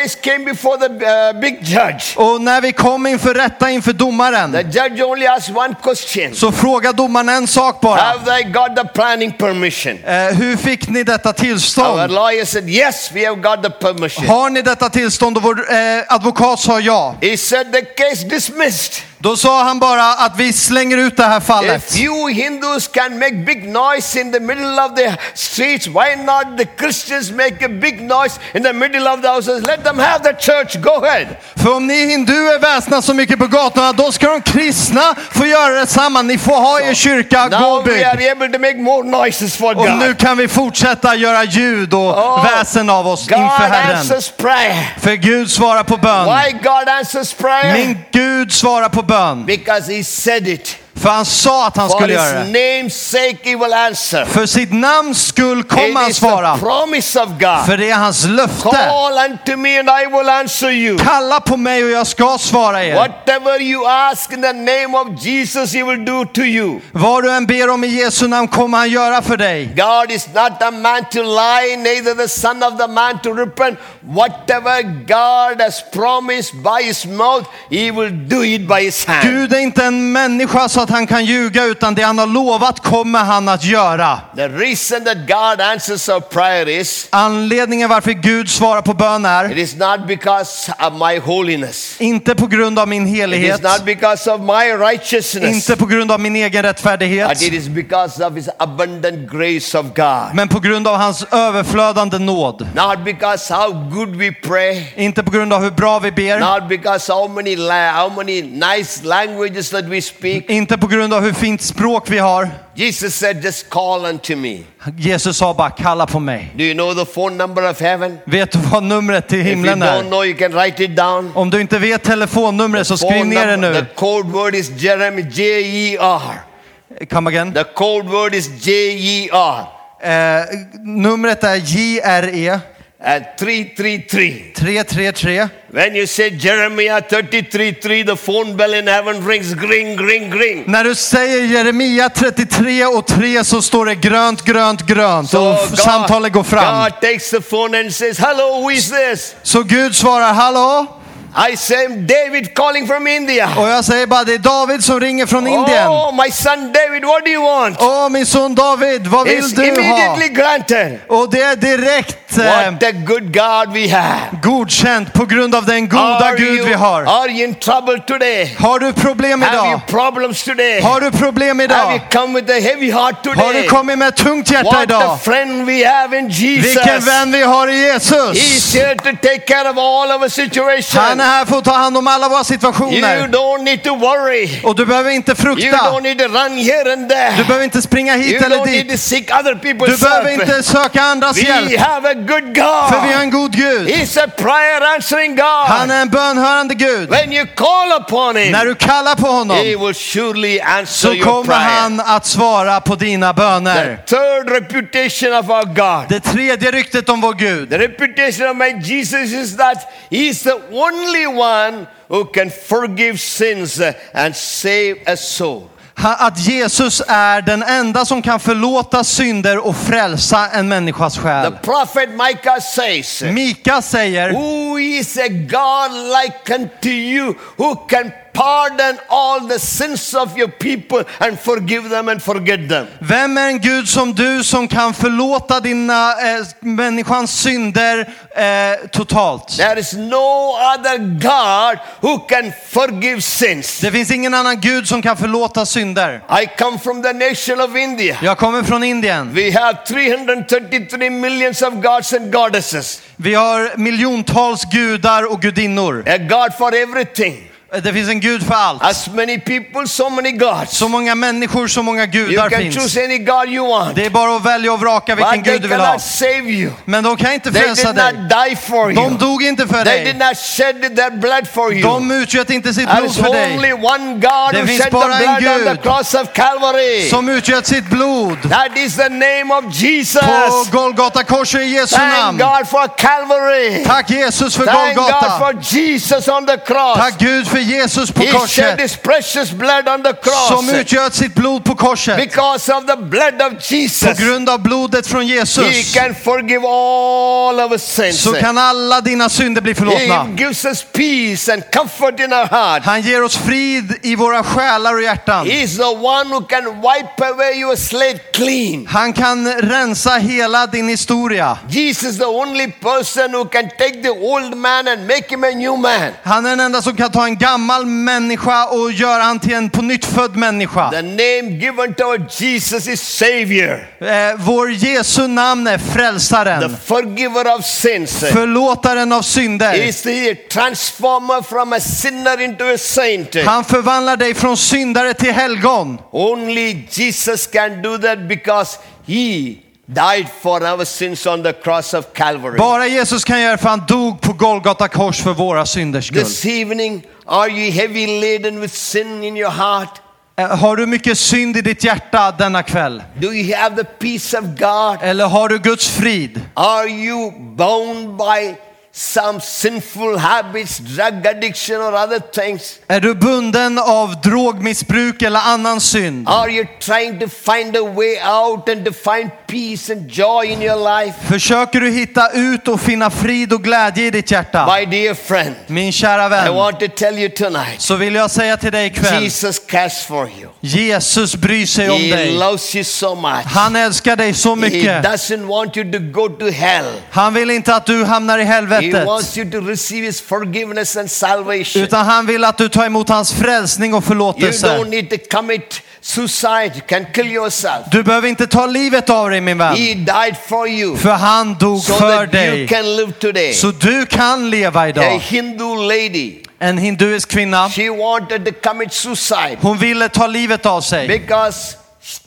Our case came before the uh, big judge,
Och när vi kom inför rätta inför
the
domaren
judge only asked one question
så frågade domaren en sak bara.
Have they got the planning permission?
Eh, hur fick ni detta
Our
tillstånd?
lawyer said, Yes, we have got the permission.
Har ni detta tillstånd? Och vår eh, advokat sa ja.
He said, The case dismissed.
Då sa han bara att vi slänger ut det här fallet.
If you Hindus can make big noise in the middle of the streets, why not the Christians make a big noise in the middle of the houses? Let them have the church. Go ahead.
För om ni hinduer väsnas så mycket på gatorna, då ska de kristna få göra detsamma. Ni får ha er kyrka, gå
Now
och
we
bygg.
are able to make more noises for
Och nu kan vi fortsätta göra ljud och
Oh,
väsen av oss
God
inför Herren.
answers prayer.
För Gud svarar på bön.
Why God answers prayer?
Min Gud svarar på bön.
Because He said it.
För han sa att han
For
skulle
His
göra det.
name's sake, He will answer.
För sitt namns skull kommer han
the
svara.
promise of God.
För det är hans löfte.
Call unto me and I will answer you.
Kalla på mig och jag ska svara er.
Whatever you ask in the name of Jesus, He will do to you.
Vad du än ber om i Jesu namn kommer han göra för dig.
God is not a man to lie, neither the son of the man to repent. Whatever God has promised by his mouth, he will do it by his hand.
Gud är inte en människa så att han kan ljuga utan det han har lovat kommer han att göra.
The reason that God answers our prayer is
Anledningen varför Gud svarar på bön
it
är
is not because of my holiness.
inte på grund av min
It is
helighet,
not because of my righteousness.
inte på grund av min egen rättfärdighet,
But it is because of his abundant grace of God.
men på grund av hans överflödande nåd.
Not because how good we pray.
Inte på grund av hur bra vi ber,
Not because how many la- how many nice languages that we speak.
inte på grund av hur fint språk vi har.
Jesus said, just call unto me.
Jesus sa bara kalla på mig.
Do you know the phone number of heaven?
Vet du vad numret till
If you
himlen
don't
är?
know, you can write it down.
Om du inte vet telefonnumret så skriv ner det nu.
The code word is Jeremy, J-E-R.
Come again.
The code word is J-E-R.
Eh, numret är JRE
And 333.
333.
When you say Jeremiah 33.3, the phone bell in heaven rings, ring, ring, ring.
När du säger Jeremia 33 och 3 så står det grönt, grönt, grönt och f- samtalet går fram.
God takes the phone and says, hello, who is this?
Så Gud svarar hallå?
I say, David calling from India.
Och jag säger bara det är David som ringer från Indien.
Oh, my son David, what do you want?
Åh min son David, vad vill
It's
du ha?
immediately granted.
Och det är direkt eh,
What a good God we have.
godkänt på grund av den goda
Are
Gud
you,
vi har.
are you in trouble today?
Har du problem
Have you
idag?
problems today?
Har du problem
Have you
idag?
come with a heavy heart
Har du
today?
kommit med ett tungt hjärta
What a
idag?
friend we have in Jesus.
Vilken vän vi har i
He's
Jesus.
here to take care of all our situations.
Han är här för att ta hand om alla våra
You
situationer.
don't need to worry.
Och du behöver inte
You
frukta.
don't need to run here and there.
Du behöver inte springa
You
hit eller
don't need to
dit.
seek other
Du behöver
help.
inte söka andras
We
hjälp.
have a good
För vi har
God.
en god Gud.
He's a prayer answering God.
Han är en bönhörande Gud.
When you call upon him,
När du kallar på
he
honom
will surely answer
så
your
kommer
prayer.
han att svara på dina
The
böner.
third reputation of our God.
Det tredje ryktet om vår Gud.
The reputation of my Jesus is that He's the only one who can forgive sins and save a soul.
Att Jesus är den enda som kan förlåta synder och frälsa en människas
The
själ.
prophet Micah says,
Mika säger,
Who is a God like unto you who can pardon all the sins of your people and forgive them and forget them?
Vem är en Gud som du som kan förlåta dina eh, människans synder eh, totalt?
There is no other God who can forgive sins.
Det finns ingen annan Gud som kan förlåta synder.
I come from the nation of India.
Jag kommer från Indien.
We have 333 millions of gods and goddesses.
Vi har miljontals gudar och gudinnor.
A God for everything.
Det finns en Gud för allt.
As many people, so many gods.
Så många människor, så många
You
gudar
can
finns.
choose any God you want.
Det är bara att välja och vraka vilken
But
Gud du vill ha.
save you.
Men de kan inte
They
frälsa
did
dig.
not die for
De
you.
dog inte för
They did
dig.
not shed their blood for you.
De utgöt inte sitt blod för dig.
only one God
Det
who
finns bara en
blood on the
Gud
cross of Calvary.
Som utgöt sitt blod.
That is the name of Jesus.
På Golgata korset i Jesu
Thank
namn.
God for Calvary.
Tack Jesus för
Thank God
Golgata.
for Jesus on the cross.
Tack Gud för Jesus på
He shed
korset.
his precious blood on the
Som
cross.
utgöt sitt blod på korset.
Because of the blood of
På
Jesus,
grund av blodet från
He
Jesus.
can forgive all our sins.
Så kan alla dina synder bli förlåtna.
He gives us peace and comfort in our heart.
Han ger oss frid i våra själar och hjärtan.
He is the one who can wipe away your slate clean.
Han kan rensa hela din historia.
Jesus the only person who can take the old man and make him a new man.
Han är den enda som kan ta en gammal människa och göra han till en på nytt född människa.
The name given to Jesus is Savior,
Eh, vår Jesu namn är
the
frälsaren,
forgiver of sins.
förlåtaren av
He
synder.
is the transformer from a sinner into a saint.
Han förvandlar dig från syndare till helgon.
Only Jesus can do that because He died for our sins on the cross of Calvary.
Bara Jesus kan göra för han dog på Golgata kors för våra synders skull.
This evening, are you heavy laden with sin in your heart?
Eh, Har du mycket synd i ditt hjärta denna kväll?
Do you have the peace of God?
Eller har du Guds frid?
Are you bound by some sinful habits, drug addiction, or other things?
Är du bunden av drogmissbruk eller annan synd?
Are you trying to find a way out and to find peace and joy in your life?
Försöker du hitta ut och finna frid och glädje i ditt hjärta?
My dear friend,
Min kära
I
vän,
want to tell you tonight
så vill jag säga till dig ikväll,
Jesus cares for you.
Jesus bryr sig om
He
dig.
loves you so much.
Han älskar dig så
He
mycket.
doesn't want you to go to hell.
Han vill inte att du hamnar i
He
helvetet.
Wants you to receive His forgiveness and salvation.
Utan han vill att du tar emot hans frälsning och
You
förlåtelse.
don't need to commit suicide. You can kill yourself.
Du behöver inte ta livet av dig min vän.
He died for you
För han dog
so
för
that you
dig.
can live today.
Så du kan leva
A
idag.
Hindu lady,
En hinduisk kvinna,
she wanted to commit suicide
hon ville ta livet av sig.
because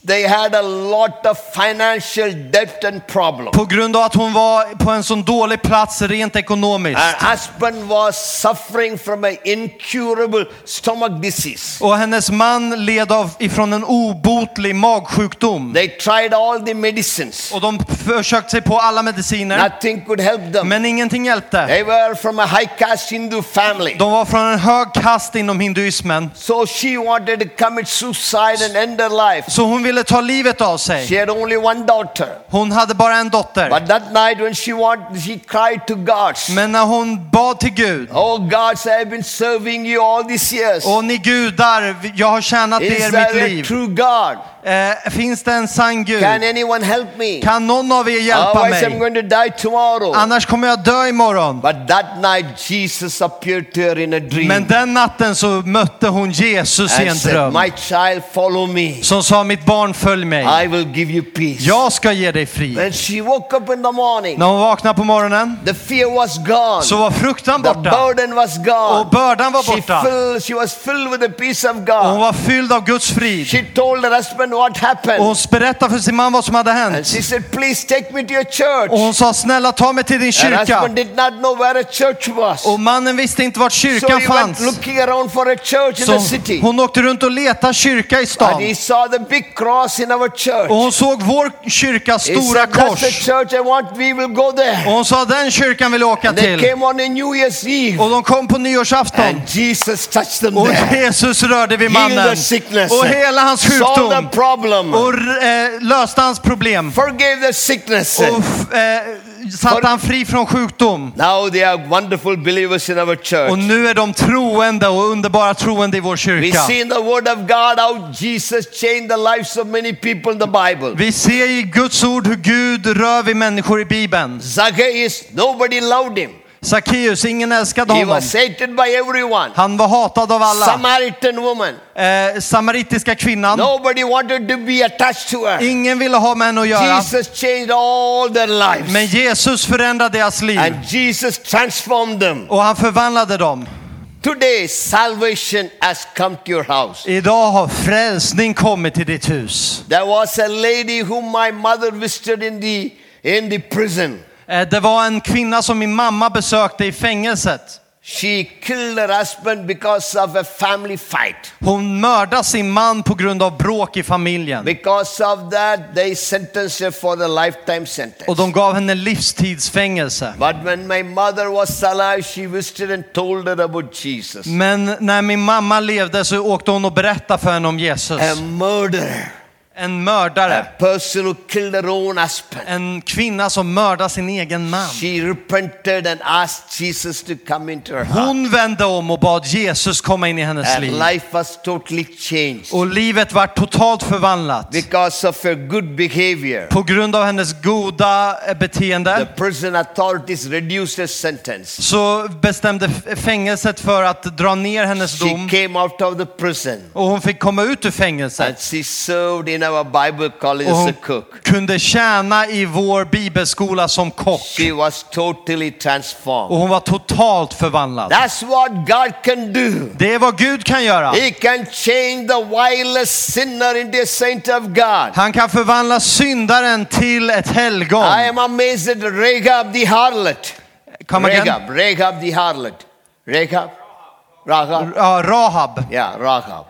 they had a lot of financial debt and problem.
På grund av att hon var på en sån dålig plats rent ekonomiskt.
Her husband was suffering from an incurable stomach disease.
Och hennes man led av ifrån en obotlig magsjukdom.
They tried all the medicines.
Och de försökte sig på alla mediciner.
Nothing could help them.
Men ingenting hjälpte.
They were from a high caste Hindu family.
De var från en hög kast inom hinduismen.
So she wanted to commit suicide and end her life.
Så hon ville ta livet av sig.
She had only one daughter.
Hon hade bara en dotter.
But that night when she wanted, she cried to God.
Men när hon bad till Gud.
Oh God, I've been serving you all these years.
Och ni gudar, jag har tjänat
Is
er mitt liv.
true God?
Eh, finns det en sann Gud?
Can anyone help me?
Kan någon av er hjälpa
Otherwise I'm
mig?
going to die tomorrow.
Annars kommer jag dö imorgon.
But that night Jesus appeared to her in a dream
Men den natten så mötte hon Jesus i en
said,
dröm.
My child, follow me.
Som sa mitt barn följ mig.
I will give you peace.
Jag ska ge dig frid.
When she woke up in the morning,
När hon vaknade på morgonen
the fear was gone.
så var fruktan
The
borta.
burden was gone.
Och bördan var
She,
borta.
filled, she was filled with the peace of
Och hon var fylld av Guds frid.
She told her husband what
Och
happened.
hon berättade för sin man vad som hade
And
hänt.
she said, please take me to your church.
Och hon sa snälla ta mig till din kyrka.
husband did not know where a church was.
Och mannen visste inte vart
So
kyrkan
went
fanns.
looking around for a church in the city.
hon åkte runt och letade kyrka i
And
stan.
he saw the big cross in our church.
Och hon såg vår kyrkas stora
said, that's
kors.
the church I want, we will go
Och
there.
hon sa den kyrkan vill jag åka
They
till.
came on a New Year's Eve.
Och de kom på nyårsafton.
And Jesus touched them
Och. Jesus rörde vid mannen. Och hela hans sjukdom.
Problem.
Och eh, löste hans problem.
Forgave the sickness.
Och eh, satte han fri från sjukdom.
Now they are wonderful believers in our
Och
church.
nu är de troende och underbara troende i vår
We
kyrka.
see in the Word of God how Jesus changed the lives of many people in the Bible.
Vi ser i Guds ord hur Gud rör vid människor i Bibeln.
Zacchaeus, nobody loved him.
Sackeus, ingen älskade
He
honom.
was hated by everyone.
Han var hatad av alla.
Samaritan woman,
Eh, samaritiska kvinnan,
nobody wanted to be attached to her.
ingen ville ha med henne att göra.
Jesus changed all their lives.
Men Jesus förändrade deras liv
And Jesus transformed them.
och han förvandlade dem.
Today, salvation has come to your house.
Idag har frälsning kommit till ditt hus.
There was a lady whom my mother visited in the, in the prison.
Eh, Det var en kvinna som min mamma besökte i fängelset.
She killed her husband because of a family fight.
Hon mördade sin man på grund av bråk i familjen.
Because of that, they sentenced her for the lifetime sentence.
Och de gav henne livstidsfängelse.
But when my mother was alive, she visited and told her about Jesus.
Men när min mamma levde så åkte hon och berättade för henne om Jesus.
A murderer,
En
a
mördare.
person who killed her own husband.
En kvinna som mördade sin egen man.
She repented and asked Jesus to come into her heart.
Hon vände om och bad Jesus komma in i hennes
Her
liv.
life was totally changed
Och livet var totalt förvandlat.
because of her good behavior.
På grund av hennes goda eh,
The
beteende
prison authorities reduced her sentence.
så bestämde fängelset för att dra ner hennes
She
dom
came out of the prison
och hon fick komma ut ur
and
fängelset.
she served in our Bible college as a cook.
kunde tjäna i vår bibelskola som kock.
She was totally transformed.
Och hon var totalt förvandlad.
That's what God can do.
Det är vad Gud kan göra.
He can change the vilest sinner into a saint of God.
Han kan förvandla syndaren till ett helgon.
I am amazed at Rahab the harlot.
Come again?
Rahab, Rahab the harlot. Rahab? Rahab?
Ja, Rahab.
Yeah, Rahab.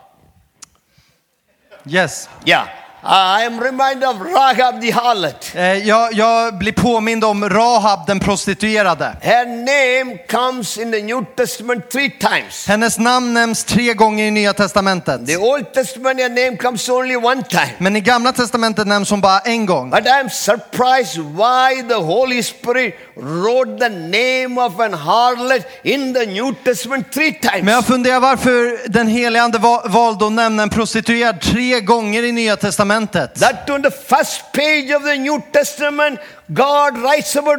Yes.
Yeah. I am reminded of Rahab the harlot.
Eh, Jag, jag blir påmind om Rahab den prostituerade.
Her name comes in the New Testament three times.
Hennes namn nämns tre gånger i Nya Testamentet.
The Old Testament, her name comes only one time.
Men i Gamla Testamentet nämns hon bara en gång.
But I'm surprised why the Holy Spirit wrote the name of an harlot in the New Testament three times.
Men jag funderar varför den helige Ande va- valde att nämna en prostituerad tre gånger i Nya Testamentet.
That on the first page of the New Testament, God writes about.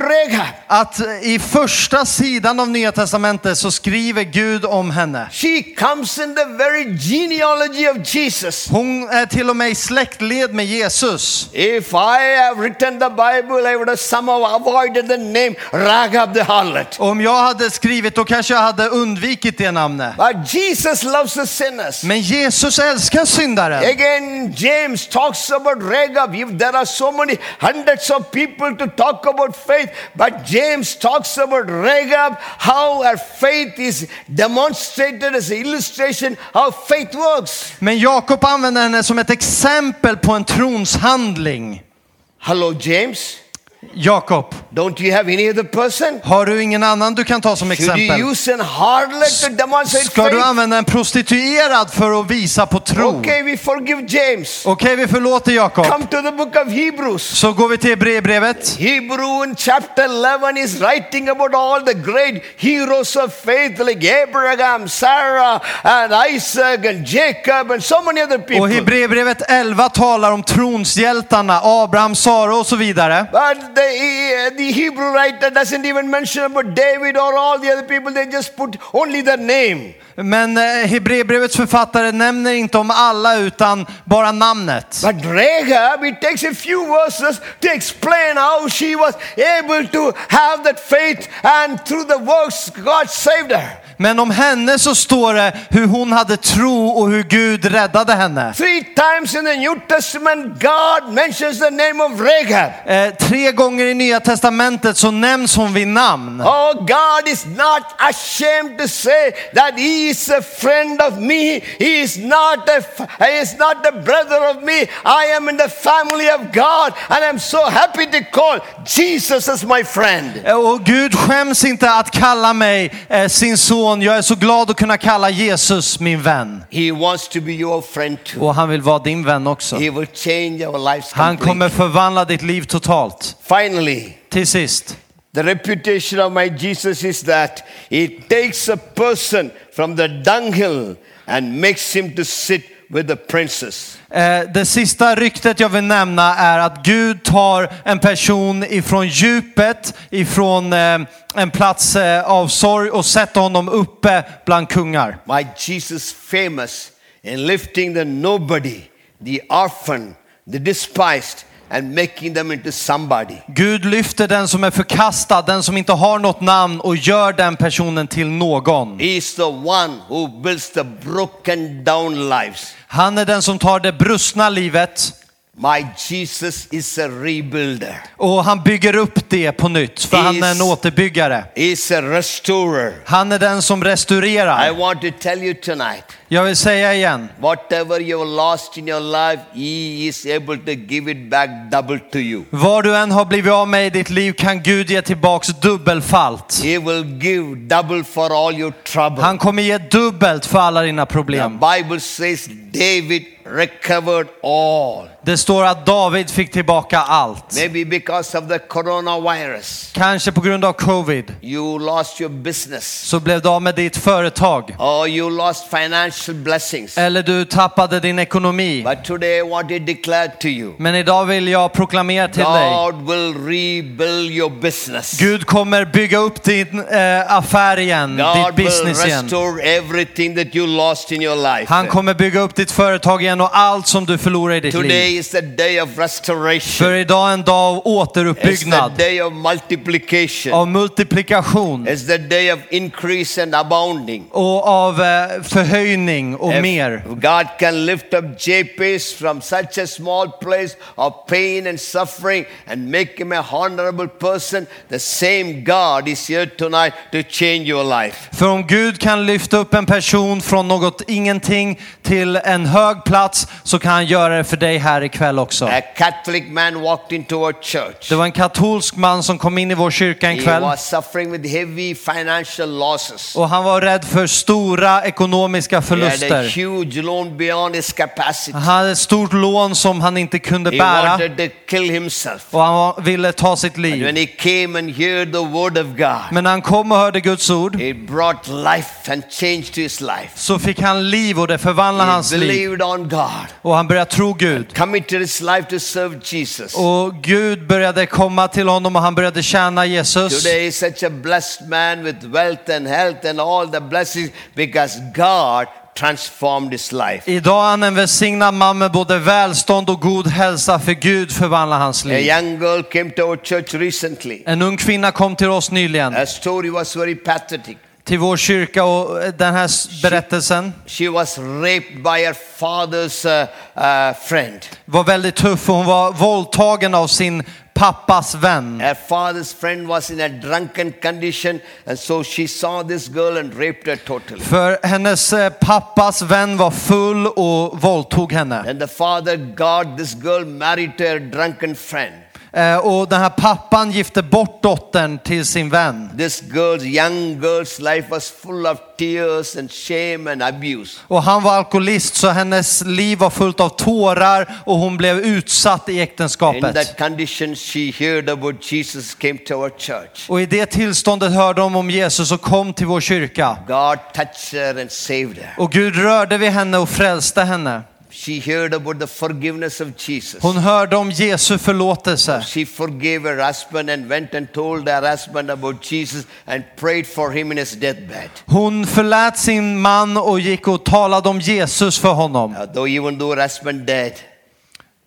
Att i första sidan av Nya Testamentet så skriver Gud om henne.
She comes in the very genealogy of Jesus.
Hon är till och med i släktled med Jesus.
If I have written the Bible, I would have somehow avoided the name Rahab the harlot.
Om jag hade skrivit då kanske jag hade undvikit det namnet.
But Jesus loves the sinners.
Men Jesus älskar syndaren.
Again, James talks about Rahab. If there are so many hundreds of people to talk about faith, but James talks about Rahab, how her faith is demonstrated as an illustration how faith works.
Men Jakob använder henne som ett exempel på en tronshandling.
Hello, James.
Jakob,
Don't you have any other person?
har du ingen annan du kan ta som
Should you
exempel?
use an harlot to demonstrate
Ska du
faith?
använda en prostituerad för att visa på tro? Okej,
Okay, we forgive James.
vi förlåter Jakob.
Come to the book of Hebrews.
Så går vi till Hebreerbrevet.
Hebrew in chapter 11 is writing about all the great heroes of faith like Abraham, Sarah, and Isaac, and Jacob, and so many other
Och
people.
Hebreerbrevet 11 talar om tronshjältarna, Abraham, Sara och så vidare.
But the, the Hebrew writer doesn't even mention about David or all the other people, they just put only their name.
Men eh, Hebreerbrevets författare nämner inte om alla utan bara namnet.
But Rahab, it takes a few verses to explain how she was able to have that faith, and through the works, God saved her.
Men om henne så står det hur hon hade tro och hur Gud räddade henne.
Three times in the New Testament, God mentions the name of Rahab.
Eh, tre gånger i Nya Testamentet så nämns hon vid namn.
Oh, God is not ashamed to say that He is a friend of me. He is not a He is not a brother of me. I am in the family of God, and I'm so happy to call Jesus as my friend.
Eh, Och Gud skäms inte att kalla mig eh, sin son. Jag är så glad att kunna kalla Jesus min vän.
He wants to be your friend too.
Och han vill vara din vän också.
He will change our lives
Han kommer förvandla ditt liv totalt.
Finally,
Till sist,
The reputation of my Jesus is that he takes a person from the dunghill and makes him to sit with the princes.
Eh, Det sista ryktet jag vill nämna är att Gud tar en person ifrån djupet, ifrån eh, en plats eh, av sorg och sätter honom uppe bland kungar.
My Jesus famous in lifting the nobody, the orphan, the despised, and making them into somebody.
Gud lyfter den som är förkastad, den som inte har något namn och gör den personen till någon.
He is the one who builds the broken down lives.
Han är den som tar det brustna livet
My Jesus is a rebuilder.
och han bygger upp det på nytt, för han är en återbyggare.
Is a restorer.
Han är den som
I
resturerar.
want to tell you tonight,
Jag vill säga igen,
whatever you have lost in your life, He is able to give it back double to you.
vad du än har blivit av med i ditt liv kan Gud ge tillbaks dubbelfalt.
He will give double for all your trouble.
Han kommer ge dubbelt för alla dina
The
problem.
Bible says David recovered all.
Det står att David fick tillbaka allt.
Maybe because of the coronavirus,
Kanske på grund av covid
you lost your business,
så blev du av med ditt företag.
or you lost financial blessings.
Eller du tappade din ekonomi.
But today I want to declare to you,
Men idag vill jag proklamera till dig.
God will rebuild your business.
Gud kommer bygga upp din eh, affär igen, ditt
God will
business igen.
restore everything that you lost in your life.
Han kommer bygga upp ditt företag igen och allt som du förlorar i ditt liv.
Today is the day of restoration.
För idag är en dag av
It's the
återuppbyggnad,
day of multiplication.
av multiplikation
It's the day of increase and abounding.
och av eh, förhöjning och
If
mer.
God can lift up Jabez from such a small place of pain and suffering and make him a honorable person, the same God is here tonight to change your life.
För om Gud kan lyfta upp en person från något ingenting till en hög plats så kan han göra det för dig här ikväll också.
A Catholic man walked into our church.
Det var en katolsk man som kom in i vår kyrka en
He
kväll
was suffering with heavy financial losses.
och han var rädd för stora ekonomiska
He a
förluster.
huge loan beyond his capacity.
Han hade ett stort lån som han inte kunde
He
bära
wanted to kill himself.
och han ville ta sitt liv.
he came and heard the word of God,
Men när han kom och hörde Guds ord
it brought life and change to his life.
så fick han liv och det förvandlade hans liv.
believed on God,
Och han började tro Gud.
committed his life to serve Jesus.
Och Gud började komma till honom och han började tjäna Jesus.
Today is such a blessed man with wealth and health and all the blessings because God transformed his life.
Idag är han en välsignad man med både välstånd och god hälsa för Gud förvandlar hans
A
liv.
young girl came to our church recently.
En ung kvinna kom till oss nyligen,
Her story was very pathetic.
till vår kyrka och den här berättelsen
She was raped by her father's uh, uh, friend.
var väldigt tuff. för Hon var våldtagen av sin pappas vän.
Her father's friend was in a drunken condition, and so she saw this girl and raped her totally.
För hennes eh, pappas vän var full och våldtog henne.
And the father got this girl married to her drunken friend.
Eh, Och den här pappan gifte bort dottern till sin vän.
This girl's young girl's life was full of tears and shame and abuse.
Och han var alkoholist så hennes liv var fullt av tårar och hon blev utsatt i
In
äktenskapet.
that condition, she heard about Jesus, came to our church.
Och i det tillståndet hörde de om Jesus och kom till vår kyrka.
God touched her and saved her.
Och Gud rörde vid henne och frälste henne.
She heard about the forgiveness of Jesus.
Hon hörde om Jesu förlåtelse.
She forgave her husband and went and told her husband about Jesus and prayed for him in his deathbed.
Hon förlät sin man och gick och talade om Jesus för honom.
Uh, though even though her husband died,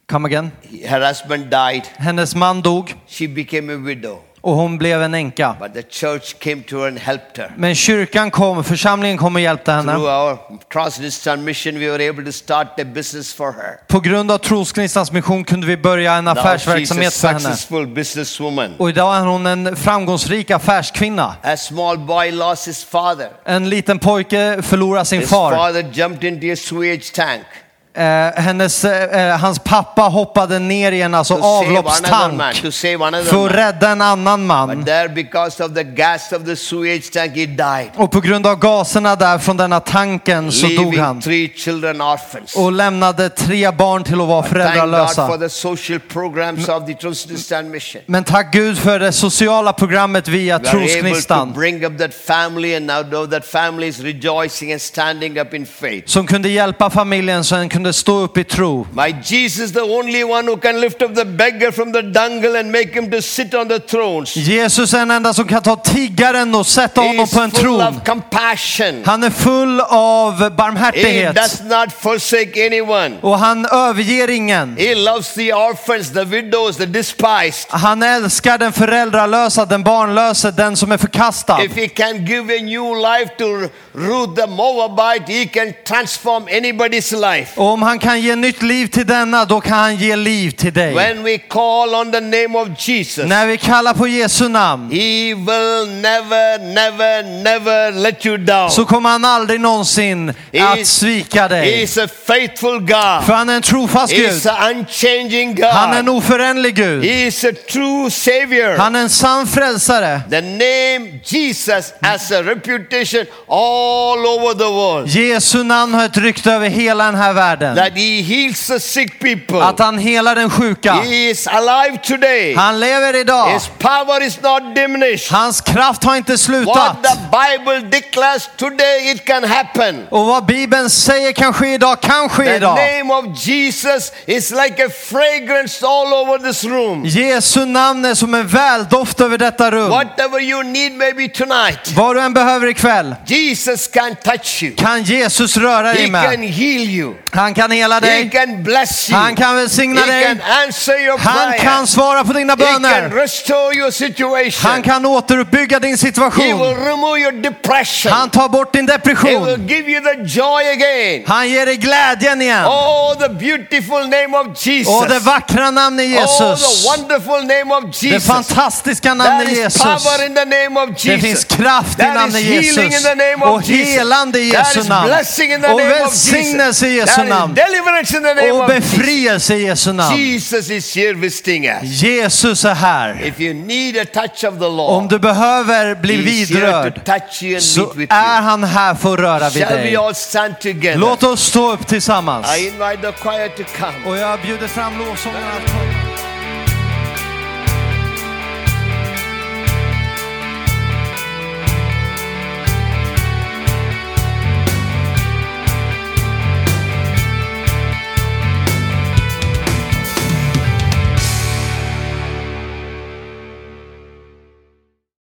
Come again.
her husband died,
Hennes man dog
she became a widow.
Och hon blev en änka.
But the church came to her and helped her.
Men kyrkan kom, församlingen kom och hjälpte
Through
henne.
our cross distance mission, we were able to start a business for her.
På grund av Troskristans mission kunde vi börja en affärsverksamhet för henne.
successful businesswoman.
Och idag är hon en framgångsrik affärskvinna.
A small boy lost his father.
En liten pojke förlorar sin
His
far.
father jumped into a sewage tank.
Eh, hennes, eh, hans pappa hoppade ner i en alltså,
to man,
avloppstank för att rädda en annan man.
Tank,
Och på grund av gaserna där från denna tanken så dog han. Och lämnade tre barn till att vara föräldralösa.
Mission.
Men tack Gud för det sociala programmet via Trosgnistan. Som kunde hjälpa familjen så den kunde stå upp i tro.
My Jesus, the only one who can lift up the beggar from the dungle and make him to sit on the thrones.
Jesus är den enda som kan ta tiggaren och sätta
He
honom på en tron.
of compassion.
Han är full av
He
barmhärtighet
does not forsake anyone.
och han överger ingen.
He loves the orphans, the widows, the despised.
Han älskar den föräldralösa, den barnlösa, den som är förkastad.
If he can give a new life to Ruth the Moabite, he can transform anybody's life.
Om han kan ge nytt liv till denna, då kan han ge liv till dig.
When we call on the name of Jesus,
När vi kallar på Jesu namn
he will never, never, never let you down.
så kommer han aldrig någonsin att svika
He
dig.
is a faithful God.
För han är en trofast
He
Gud.
is unchanging
Han är en
God.
oföränderlig Gud.
He is a true Savior.
Han är en sann frälsare.
The name Jesus has a reputation all over the world.
Jesu namn har ett rykte över hela den här världen.
That he heals the sick people.
Att han helar den sjuka.
He is alive today.
Han lever idag.
His power is not diminished.
Hans kraft har inte
What
slutat.
the Bible declares today, it can happen.
Och vad Bibeln säger kan ske idag, kan ske
The
idag.
name of Jesus is like a fragrance all over this room.
Jesu namn är som en väldoft över detta rum.
Whatever you need, maybe tonight,
Vad du än behöver ikväll
Jesus can touch you.
kan Jesus röra dig
He can
med.
heal you.
Han kan hela
He
dig.
can bless you.
Han kan välsigna
He
dig.
can answer your
Han
prayer.
kan svara på dina
He can
böner.
restore your situation.
Han kan återuppbygga din
He will
situation.
remove your depression.
Han tar bort din
He will
depression.
give you the joy again.
Han ger dig glädjen igen.
Oh, the beautiful name of Jesus.
Och det vackra namnet
Oh,
Jesus.
the wonderful name of
Det
Jesus.
fantastiska
There
namnet
is
Jesus.
power in the name of
Det finns
Jesus.
kraft i namnet Jesus.
the name
Och
of Jesus.
helande i Jesu namn. Och
Jesus.
välsignelse i Jesu
is
namn.
deliverance in the name
Och befrielse i Jesu namn.
Jesus is here visiting us.
Jesus är här.
If you need a touch of the
Om
Lord,
du behöver bli vidrörd
touch you and
så är han här för att röra vid
Shall we
dig.
all stand together?
Låt oss stå upp tillsammans.
I invite the choir to come.
Och jag bjuder fram lovsångarna att komma.